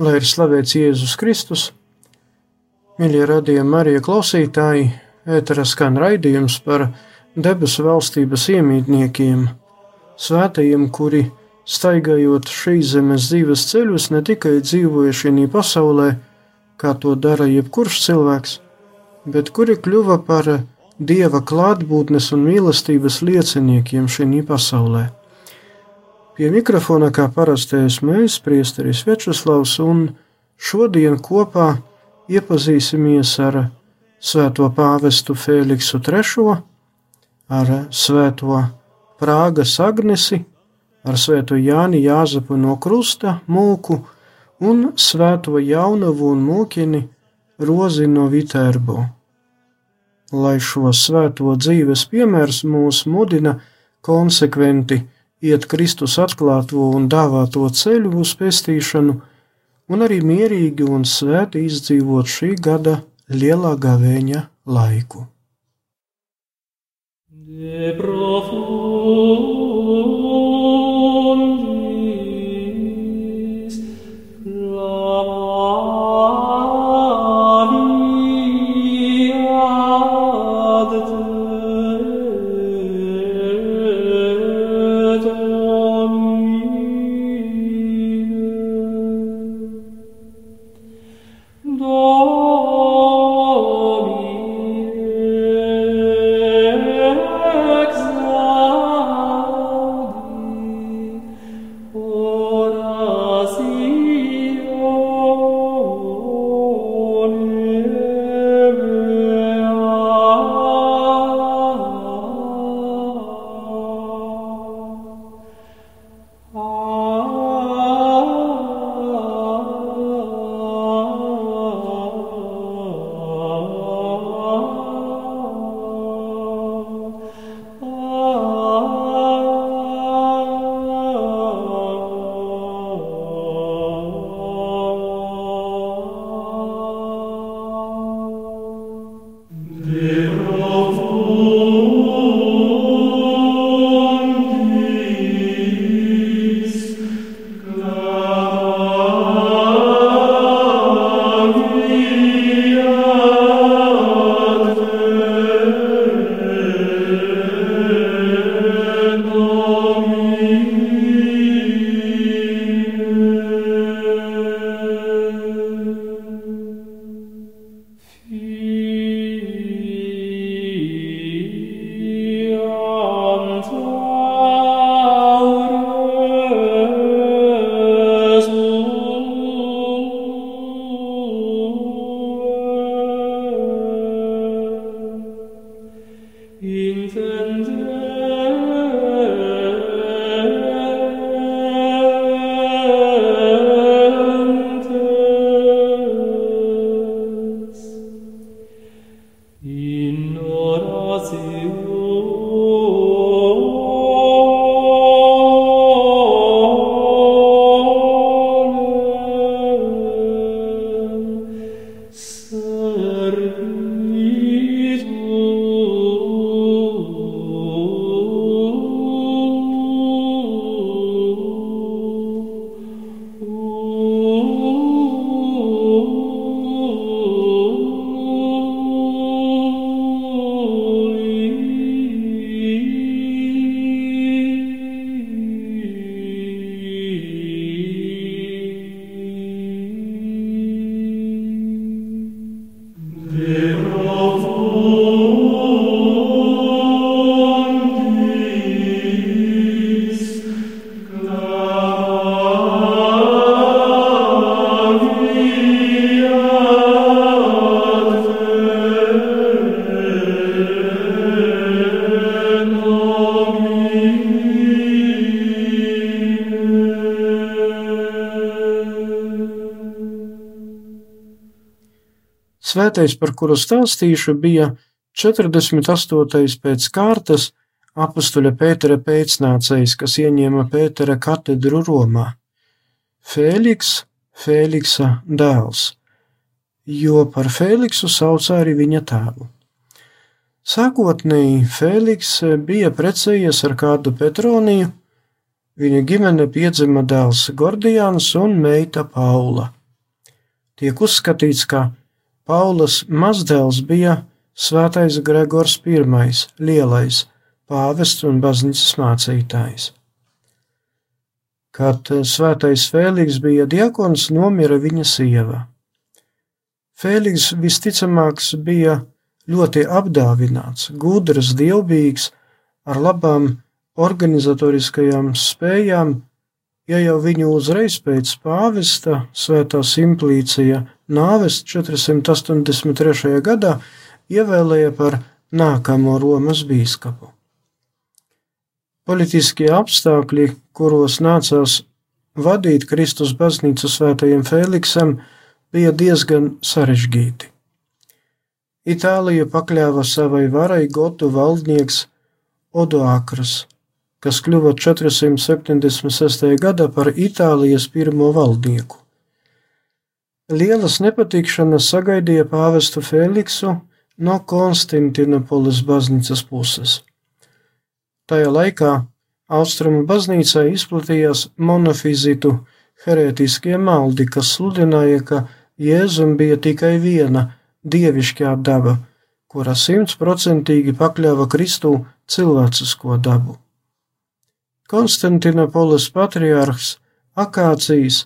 Lai ir slavēts Jēzus Kristus, mīļie radījumi Marija klausītāji, ētera skan raidījums par debesu valstības iemītniekiem, svētajiem, kuri, staigājot šīs zemes dzīves ceļus, ne tikai dzīvoja šī pasaulē, kā to dara jebkurš cilvēks, bet kuri kļuva par Dieva klātbūtnes un mīlestības lieciniekiem šī pasaulē. Pie mikrofona kā parastais mēs, priesteris Večuslavs, un šodien kopā iepazīsimies ar svēto pāvestu Fēliksu III, ar svēto Prāgas Agnesi, ar svēto Jāni Jāzepu no Krusta mūku un svēto Jaunavu un mūkini Rozi no Vitērbo. Lai šo svēto dzīves piemērs mūs mudina konsekventi iet Kristus atklāto un dāvāto ceļu uz pestīšanu, un arī mierīgi un svēti izdzīvot šī gada lielā gavēņa laiku. De Svētais, par kuru stāstīšu, bija 48. pēc kārtas apustuļa Pētera pēcnācējs, kas ieņēma Pētera katedru Romā. Fēliks, Fēliksa dēls, jo par Fēliksu sauca arī viņa tēvu. Sākotnēji Fēliks bija precējies ar kādu Petroniju, viņa ģimene piedzima dēls Gordijāns un meita Paula. Tiek uzskatīts, ka Paulas mazdēls bija Svētais Gregors I, lielais, pāvests un baznīcas mācītājs. Kad svētais Fēliks bija diakons, nomira viņa sieva. Fēliks visticamāks bija ļoti apdāvināts, gudrs, dievbijīgs, ar labām organizatoriskajām spējām, ja jau viņu uzreiz pēc pāvesta svētā simplīcija nāves 483. gadā ievēlēja par nākamo Romas bīskapu. Politiskie apstākļi, kuros nācās vadīt Kristus baznīcu svētajam Fēliksam, bija diezgan sarežģīti. Itālija pakļāva savai varai gotu valdnieks Odoakrs, kas kļuva 476. gadā par Itālijas pirmo valdnieku. Lielas nepatikšanas sagaidīja pāvestu Fēliksu no Konstantinopolis baznīcas puses. Tajā laikā Austrumu baznīcā izplatījās monofizitu herētiskie maldi, kas sludināja, ka Jēzum bija tikai viena dievišķā daba, kura simtprocentīgi pakļāva Kristu cilvēcisko dabu. Konstantinopolis patriārhs Akācijas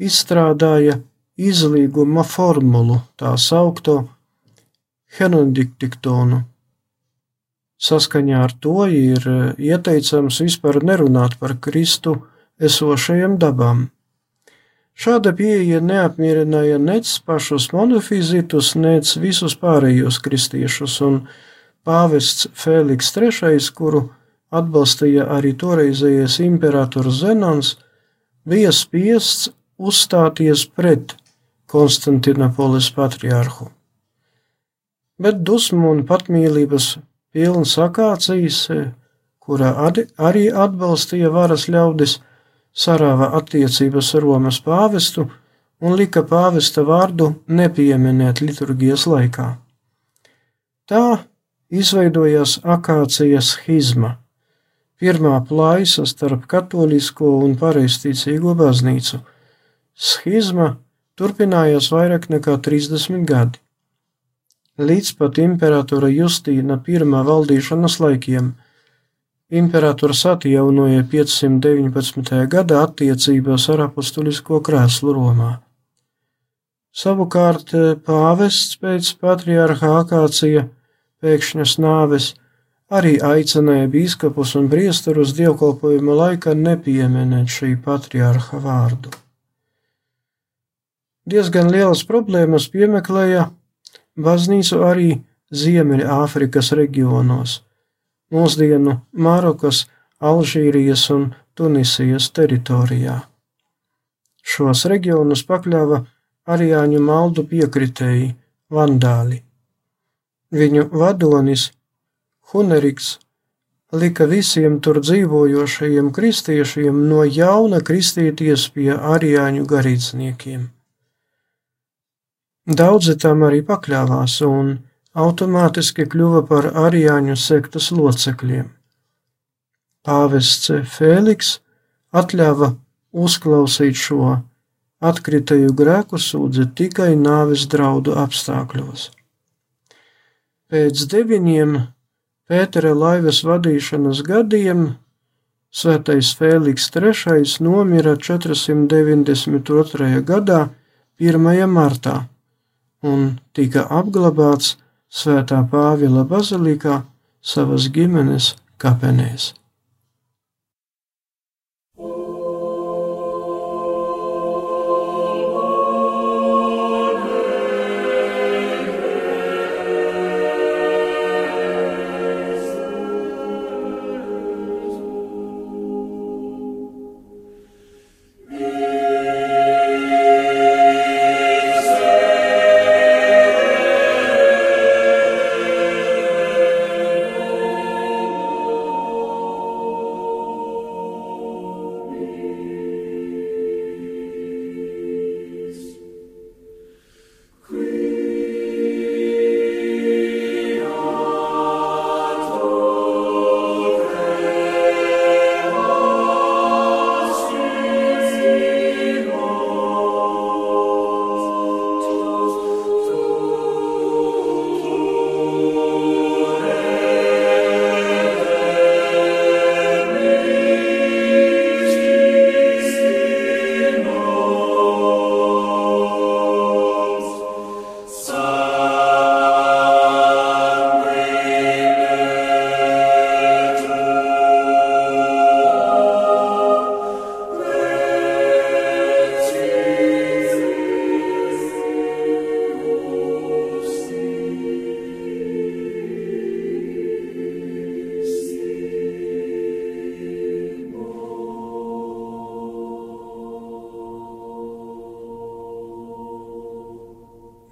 izstrādāja izlīguma formulu, tā saukto Henodiktonu. Saskaņā ar to ir e, ieteicams vispār nerunāt par Kristu esošajiem dabām. Šāda pieeja neapmierināja nec pašus monofizitus, nec visus pārējos kristiešus, un pāvests Fēliks III, kuru atbalstīja arī toreizējais imperators Zenons, bija spiests uzstāties pret Konstantinopolis patriārhu bet dusmu un patmīlības pilns akācijas, kurā arī atbalstīja varas ļaudis, sarāva attiecības ar Romas pāvestu un lika pāvesta vārdu nepieminēt liturgijas laikā. Tā izveidojās akācijas schizma, pirmā plaisa starp katolisko un pareizticīgo baznīcu. Schizma turpinājās vairāk nekā 30 gadi līdz pat imperatora Justīna I valdīšanas laikiem. Imperators atjaunoja 519. gada attiecībās ar apustulisko krēslu Romā. Savukārt pāvests pēc patriārha Akācija pēkšņas nāves arī aicināja bīskapus un priesterus dievkalpojuma laikā nepieminēt šī patriārha vārdu. Diezgan lielas problēmas piemeklēja baznīcu arī Ziemeļāfrikas reģionos, mūsdienu Marokas, Alžīrijas un Tunisijas teritorijā. Šos reģionus pakļāva Arijāņu maldu piekritēji, vandāļi. Viņu vadonis Huneriks lika visiem tur dzīvojošajiem kristiešiem no jauna kristīties pie arijāņu garīdzniekiem. Daudzi tam arī pakļāvās un automātiski kļuva par arijāņu sektas locekļiem. Pāvests Fēliks atļāva uzklausīt šo atkritēju grēku sūdzi tikai nāves draudu apstākļos. Pēc deviņiem Pētera laivas vadīšanas gadiem Svētais Fēliks III nomira 492. gadā 1. martā un tika apglabāts Svētā Pāvila bazilikā savas ģimenes kapenēs.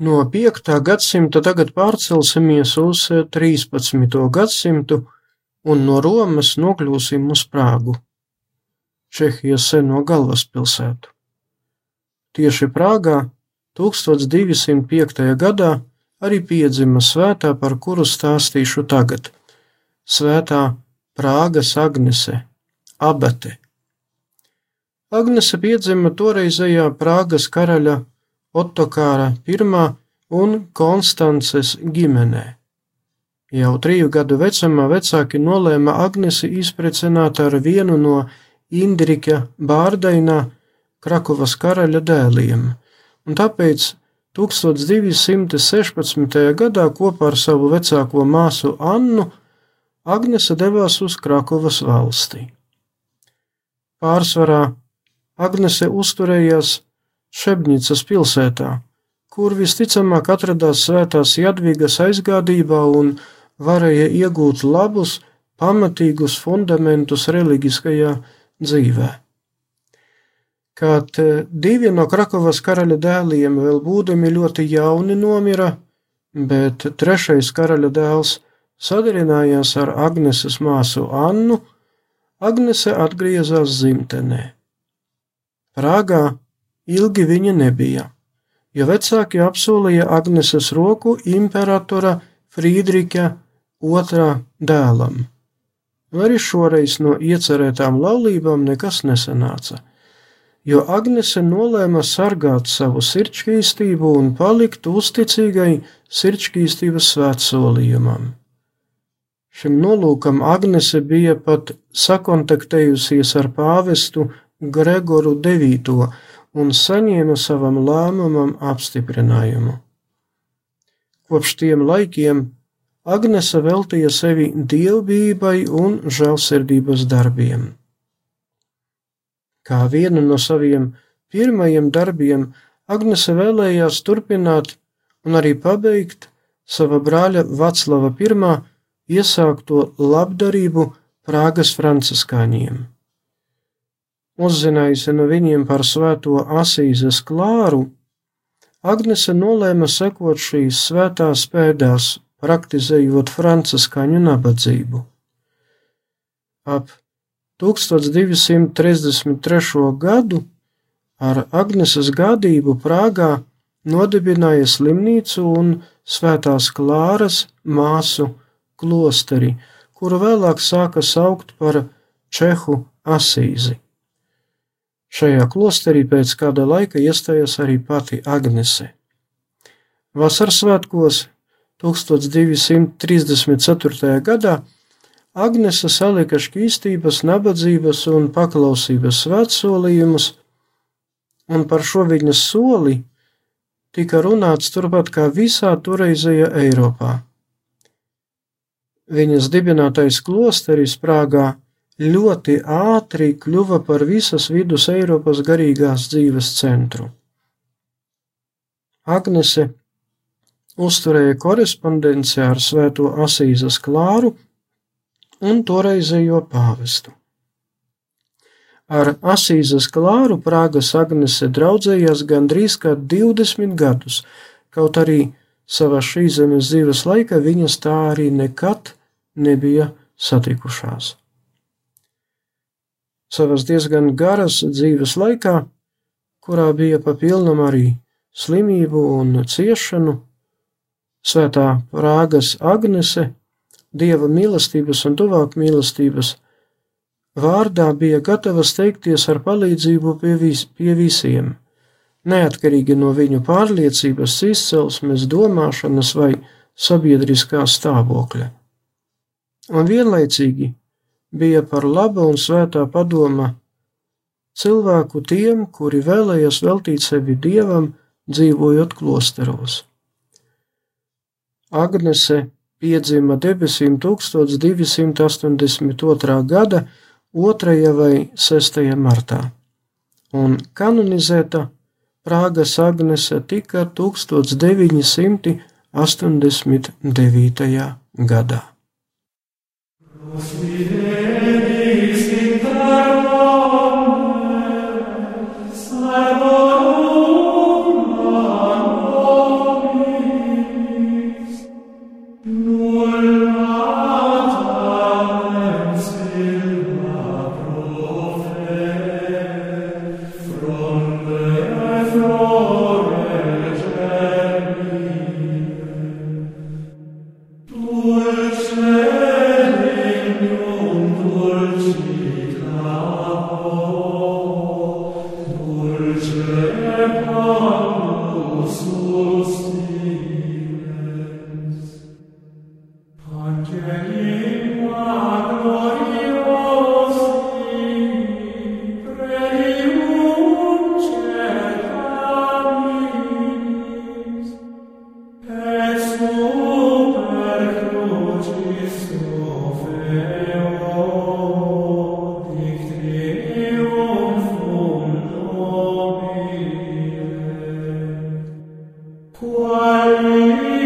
No 5. gadsimta tagad pārcelsimies uz 13. gadsimtu un no Romas nokļūsim uz Prāgu, Čehijas seno galvaspilsētu. Tieši Prāgā 1205. gadā arī piedzima svētā, par kuru stāstīšu tagad - Svētā Prāgas Agnese, Abete. Agnese piedzima toreizējā Prāgas karaļa Otokāra I un Konstances ģimenē. Jau triju gadu vecumā vecāki nolēma Agnesi izprecināt ar vienu no Indrika Bārdainā Krakovas karaļa dēliem, un tāpēc 1216. gadā kopā ar savu vecāko māsu Annu Agnese devās uz Krakovas valsti. Pārsvarā Agnese uzturējās Šebņicas pilsētā, kur visticamāk atradās svētās Jadvigas aizgādībā un varēja iegūt labus, pamatīgus fundamentus reliģiskajā dzīvē. Kad divi no Krakovas karaļa dēliem vēl būdami ļoti jauni nomira, bet trešais karaļa dēls sadarinājās ar Agneses māsu Annu, Agnese atgriezās dzimtenē. Prāgā Ilgi viņa nebija, jo vecāki apsolīja Agneses roku imperatora Frīdrika otrā dēlam. Arī šoreiz no iecerētām laulībām nekas nesanāca, jo Agnese nolēma sargāt savu sirdskrīstību un palikt uzticīgai sirdskrīstības svētsolījumam. Šim nolūkam Agnese bija pat sakontaktējusies ar pāvestu Gregoru IX un saņēma savam lēmumam apstiprinājumu. Kopš tiem laikiem Agnese veltīja sevi dievbijai un žēlsirdības darbiem. Kā vienu no saviem pirmajiem darbiem, Agnese vēlējās turpināt un arī pabeigt sava brāļa Vaclava I iesākto labdarību Prāgas franciskāņiem. Uzzinājusi no viņiem par svēto asīzes klāru, Agnese nolēma sekot šīs svētās pēdās, praktizējot franciskaņu nabadzību. Ap 1233. gadu ar Agneses gādību Prāgā nodibināja slimnīcu un svētās klāras māsu klosteri, kuru vēlāk sāka saukt par Čehu asīzi. Šajā klosterī pēc kāda laika iestājās arī pati Agnese. Vasaras svētkos 1234. gadā Agnese salika šķīstības, nabadzības un paklausības svētsolījumus, un par šo viņas soli tika runāts turpat kā visā toreizējā Eiropā. Viņas dibinātais klosteris Prāgā ļoti ātri kļuva par visas vidus Eiropas garīgās dzīves centru. Agnese uzturēja korespondenci ar Svēto Asīzes klāru un toreizējo pāvestu. Ar Asīzes klāru Prāgas Agnese draudzējās gandrīz kā 20 gadus, kaut arī savā šīs zemes dzīves laikā viņas tā arī nekad nebija satikušās savas diezgan garas dzīves laikā, kurā bija papilnam arī slimību un ciešanu, svētā Prāgas Agnese, dieva mīlestības un tuvāk mīlestības vārdā bija gatava steigties ar palīdzību pie, vis, pie visiem, neatkarīgi no viņu pārliecības, izcelsmes, domāšanas vai sabiedriskā stāvokļa. Un vienlaicīgi bija par laba un svētā padoma cilvēku tiem, kuri vēlējās veltīt sevi dievam, dzīvojot klosteros. Agnese piedzima debesīm 1282. gada 2. vai 6. martā, un kanonizēta Prāgas Agnese tika 1989. gadā. Vēl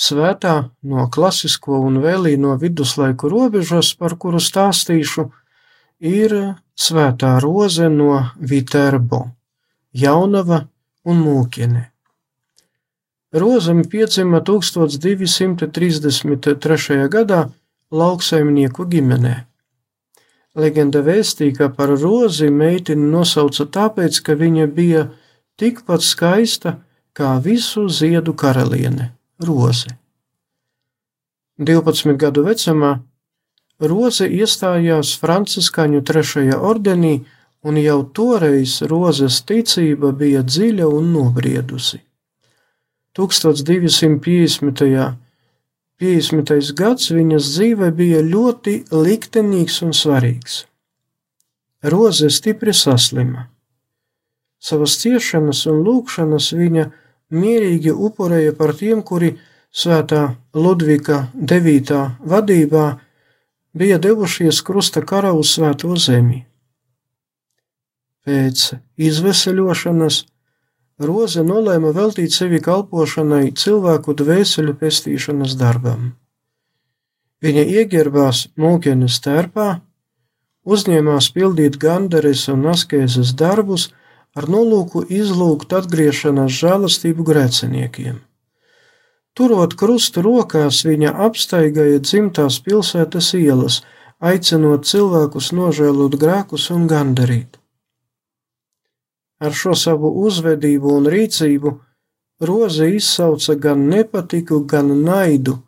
svētā no klasisko un vēlīno viduslaiku robežas, par kuru stāstīšu, ir svētā roze no Viterbo, Jaunava un Mūkiene. Rozami piedzima 1233. gadā lauksaimnieku ģimenē. Legenda vēstīja, ka par rozi meiteni nosauca tāpēc, ka viņa bija tikpat skaista, kā visu ziedu karaliene Roze. 12 gadu vecumā Roze iestājās Franciskaņu trešajā ordenī, un jau toreiz Rozes ticība bija dziļa un nobriedusi. 1250. 50. gads viņas dzīve bija ļoti liktenīgs un svarīgs. Roze stipri saslima. Savas ciešanas un lūkšanas viņa mierīgi upurēja par tiem, kuri svētā Ludvika 9. vadībā bija devušies krusta kara uz svēto zemi. Pēc izveseļošanas Roze nolēma veltīt sevi kalpošanai cilvēku dvēseli pestīšanas darbam. Viņa ieģērbās mūkienes tērpā, uzņēmās pildīt gandares un askēzes darbus, ar nolūku izlūgt atgriešanās žēlastību grēciniekiem. Turot krustu rokās, viņa apstaigāja dzimtās pilsētas ielas, aicinot cilvēkus nožēlot grēkus un gandarīt. Ar šo savu uzvedību un rīcību Roze izsauca gan nepatiku, gan naidu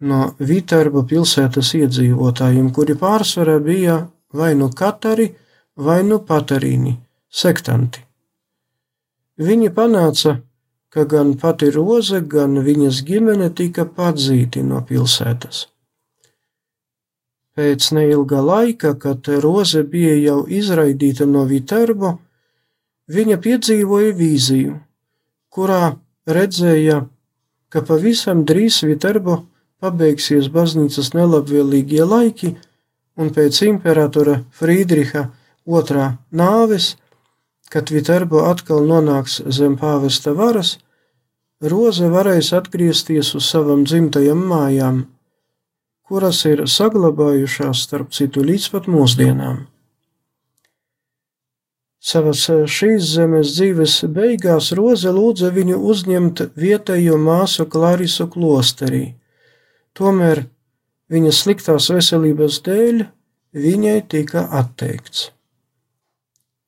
no Viterba pilsētas iedzīvotājiem, kuri pārsvarā bija vai nu katari, vai nu patarīni, sektanti. Viņi panāca, ka gan pati Roze, gan viņas ģimene tika padzīti no pilsētas. Pēc neilga laika, kad Roze bija jau izraidīta no Viterbo, viņa piedzīvoja vīziju, kurā redzēja, ka pavisam drīz Viterbo pabeigsies baznīcas nelabvēlīgie laiki, un pēc imperatora Friedriha otrā nāves, kad Viterbo atkal nonāks zem pāvesta varas, Roze varēs atgriezties uz savām dzimtajām mājām kuras ir saglabājušās starp citu līdz pat mūsdienām. Savas šīs zemes dzīves beigās Roze lūdza viņu uzņemt vietējo māsu Klarisu klosterī. Tomēr viņas sliktās veselības dēļ viņai tika atteikts.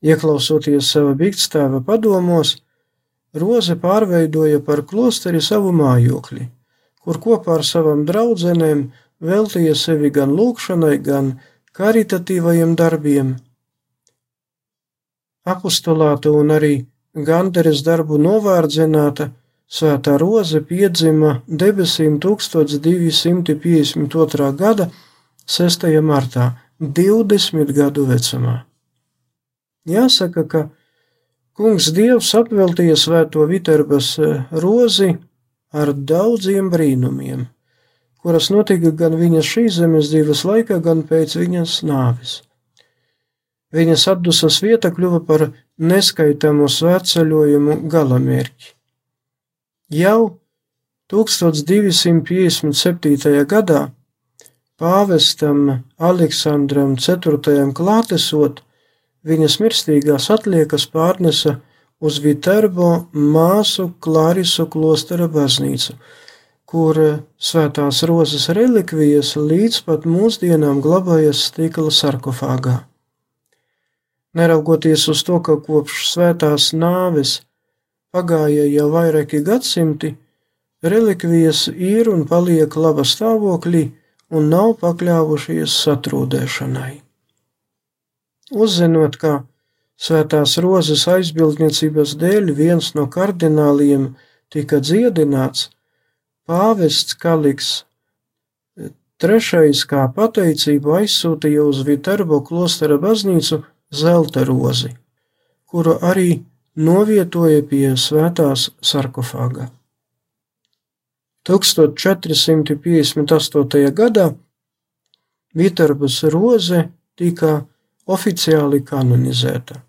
Ieklausoties sava bigtstāva padomos, Roze pārveidoja par klosteri savu mājokli, kur kopā ar savām draudzenēm veltīja sevi gan lūkšanai, gan karitatīvajiem darbiem. Apostolāta un arī Ganderes darbu novārdzināta Svētā Roze piedzima debesīm 1252. gada 6. martā, 20 gadu vecumā. Jāsaka, ka Kungs Dievs apveltīja Svēto Viterbas rozi ar daudziem brīnumiem kuras notika gan viņas šīs zemes dzīves laikā, gan pēc viņas nāves. Viņas atdusas vieta kļuva par neskaitāmu svētceļojumu galamērķi. Jau 1257. gadā pāvestam Aleksandram IV. klātesot, viņas mirstīgās atliekas pārnesa uz Viterbo māsu Klārisu klostera baznīcu, kur svētās rozes relikvijas līdz pat mūsdienām glabājas stikla sarkofāgā. Neraugoties uz to, ka kopš svētās nāves pagāja jau vairāki gadsimti, relikvijas ir un paliek laba stāvoklī un nav pakļāvušies satrūdēšanai. Uzzinot, ka svētās rozes aizbildniecības dēļ viens no kardināliem tika dziedināts, Pāvests Kaliks III kā pateicību aizsūtīja uz Viterbo klostera baznīcu zelta rozi, kuru arī novietoja pie svētās sarkofāga. 1458. gadā Viterbas roze tika oficiāli kanonizēta.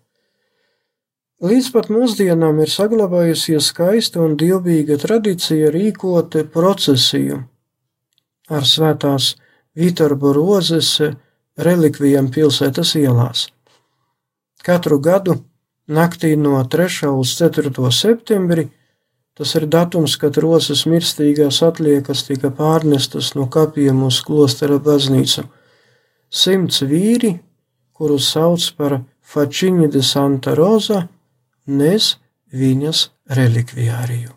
Līdz pat mūsdienām ir saglabājusies skaista un dievbijīga tradīcija rīkot procesiju ar svētās Vitorba rozes relikvijām pilsētas ielās. Katru gadu naktī no 3. uz 4. septembri, tas ir datums, kad rozes mirstīgās atliekas tika pārnestas no kapiem uz klostera baznīcu, simts vīri, kurus sauc par Fačiņi de Santa Rosa, nes viņas relikvijāriju.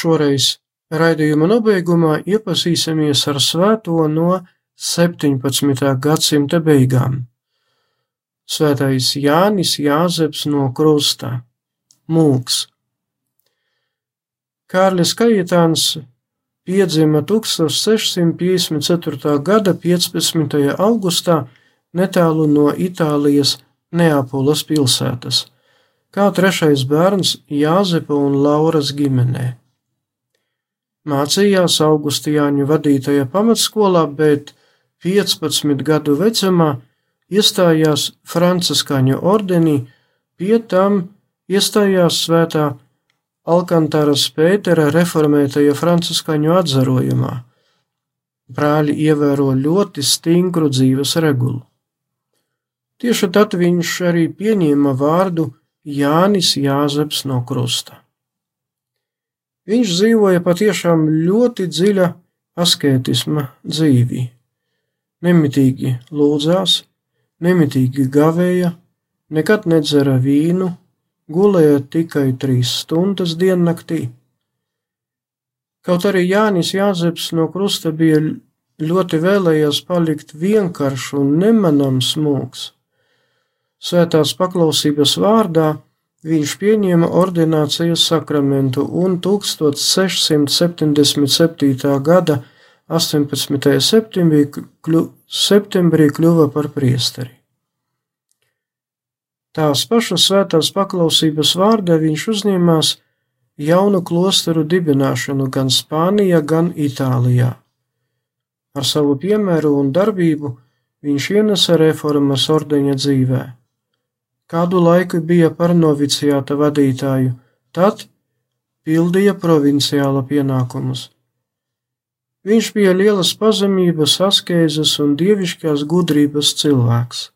Šoreiz raidījuma nobeigumā iepazīsimies ar svēto no 17. gadsimta beigām. Svētais Jānis Jāzeps no Krusta, Mūks. Kārlis Kajitāns piedzima 1654. gada 15. augustā netālu no Itālijas Neapolas pilsētas, kā trešais bērns Jāzepa un Lauras ģimenē. Mācījās Augustijāņu vadītajā pamatskolā, bet 15 gadu vecumā iestājās Franciskaņu ordenī, pie tam iestājās svētā Alkantāras Pētera reformētajā franciskaņu atzarojumā. Brāļi ievēro ļoti stingru dzīves regulu. Tieši tad viņš arī pieņēma vārdu Jānis Jāzeps no Krusta. Viņš dzīvoja patiešām ļoti dziļa asketisma dzīvi. Nemitīgi lūdzās, nemitīgi gavēja, nekad nedzera vīnu, gulēja tikai trīs stundas diennaktī. Kaut arī Jānis Jāzeps no krusta bija ļoti vēlējies palikt vienkāršs un nemanāms mūks. Svētās paklausības vārdā viņš pieņēma ordinācijas sakramentu un 1677. gada 18. septembrī, kļu, septembrī kļuva par priesteri. Tās pašas svētās paklausības vārdā viņš uzņēmās jaunu klosteru dibināšanu gan Spānijā, gan Itālijā. Ar savu piemēru un darbību viņš ienesa reformas ordeņa dzīvē. Kādu laiku bija par noviciāta vadītāju, tad pildīja provinciāla pienākumus. Viņš bija lielas pazemības, askēzes un dievišķās gudrības cilvēks.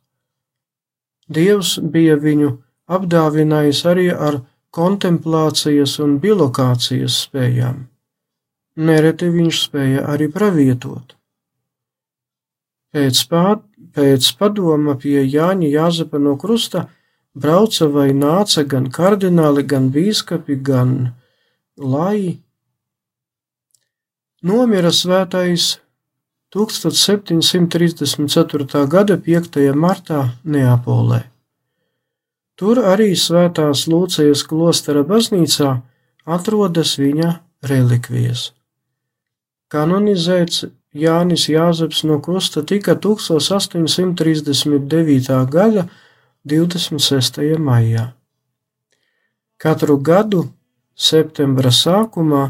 Dievs bija viņu apdāvinājis arī ar kontemplācijas un bilokācijas spējām. Nereti viņš spēja arī pravietot. Pēc, pār, pēc padoma pie Jāņa Jāzepa no krusta brauca vai nāca gan kardināli, gan bīskapi, gan lai. Nomira svētais 1734. gada 5. martā Neapolē. Tur arī Svētās Lūcijas klostera baznīcā atrodas viņa relikvijas. Kanonizēts Jānis Jāzeps no Krusta tika 1839. gada 26. maijā. Katru gadu septembra sākumā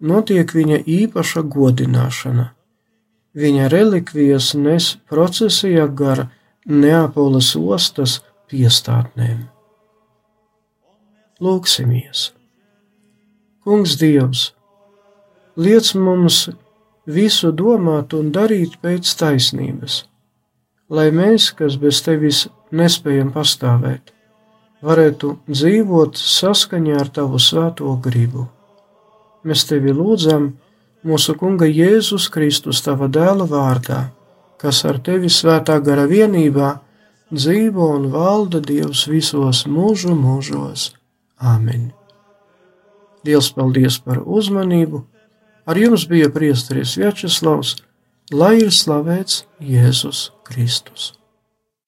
notiek viņa īpaša godināšana Viņa relikvijas nes procesijā gar Neapoles ostas piestātnēm. Lūksimies! Kungs Dievs, liec mums visu domāt un darīt pēc taisnības, lai mēs, kas bez tevis nespējam pastāvēt, varētu dzīvot saskaņā ar tavu svēto gribu. Mēs tevi lūdzam, mūsu Kunga Jēzus Kristus tava dēla vārdā, kas ar tevi svētā gara vienībā dzīvo un valda Dievs visos mūžu mūžos. Āmen! Dievs paldies par uzmanību! Ar jums bija priesteris Vjačeslavs, lai ir slavēts Jēzus Kristus.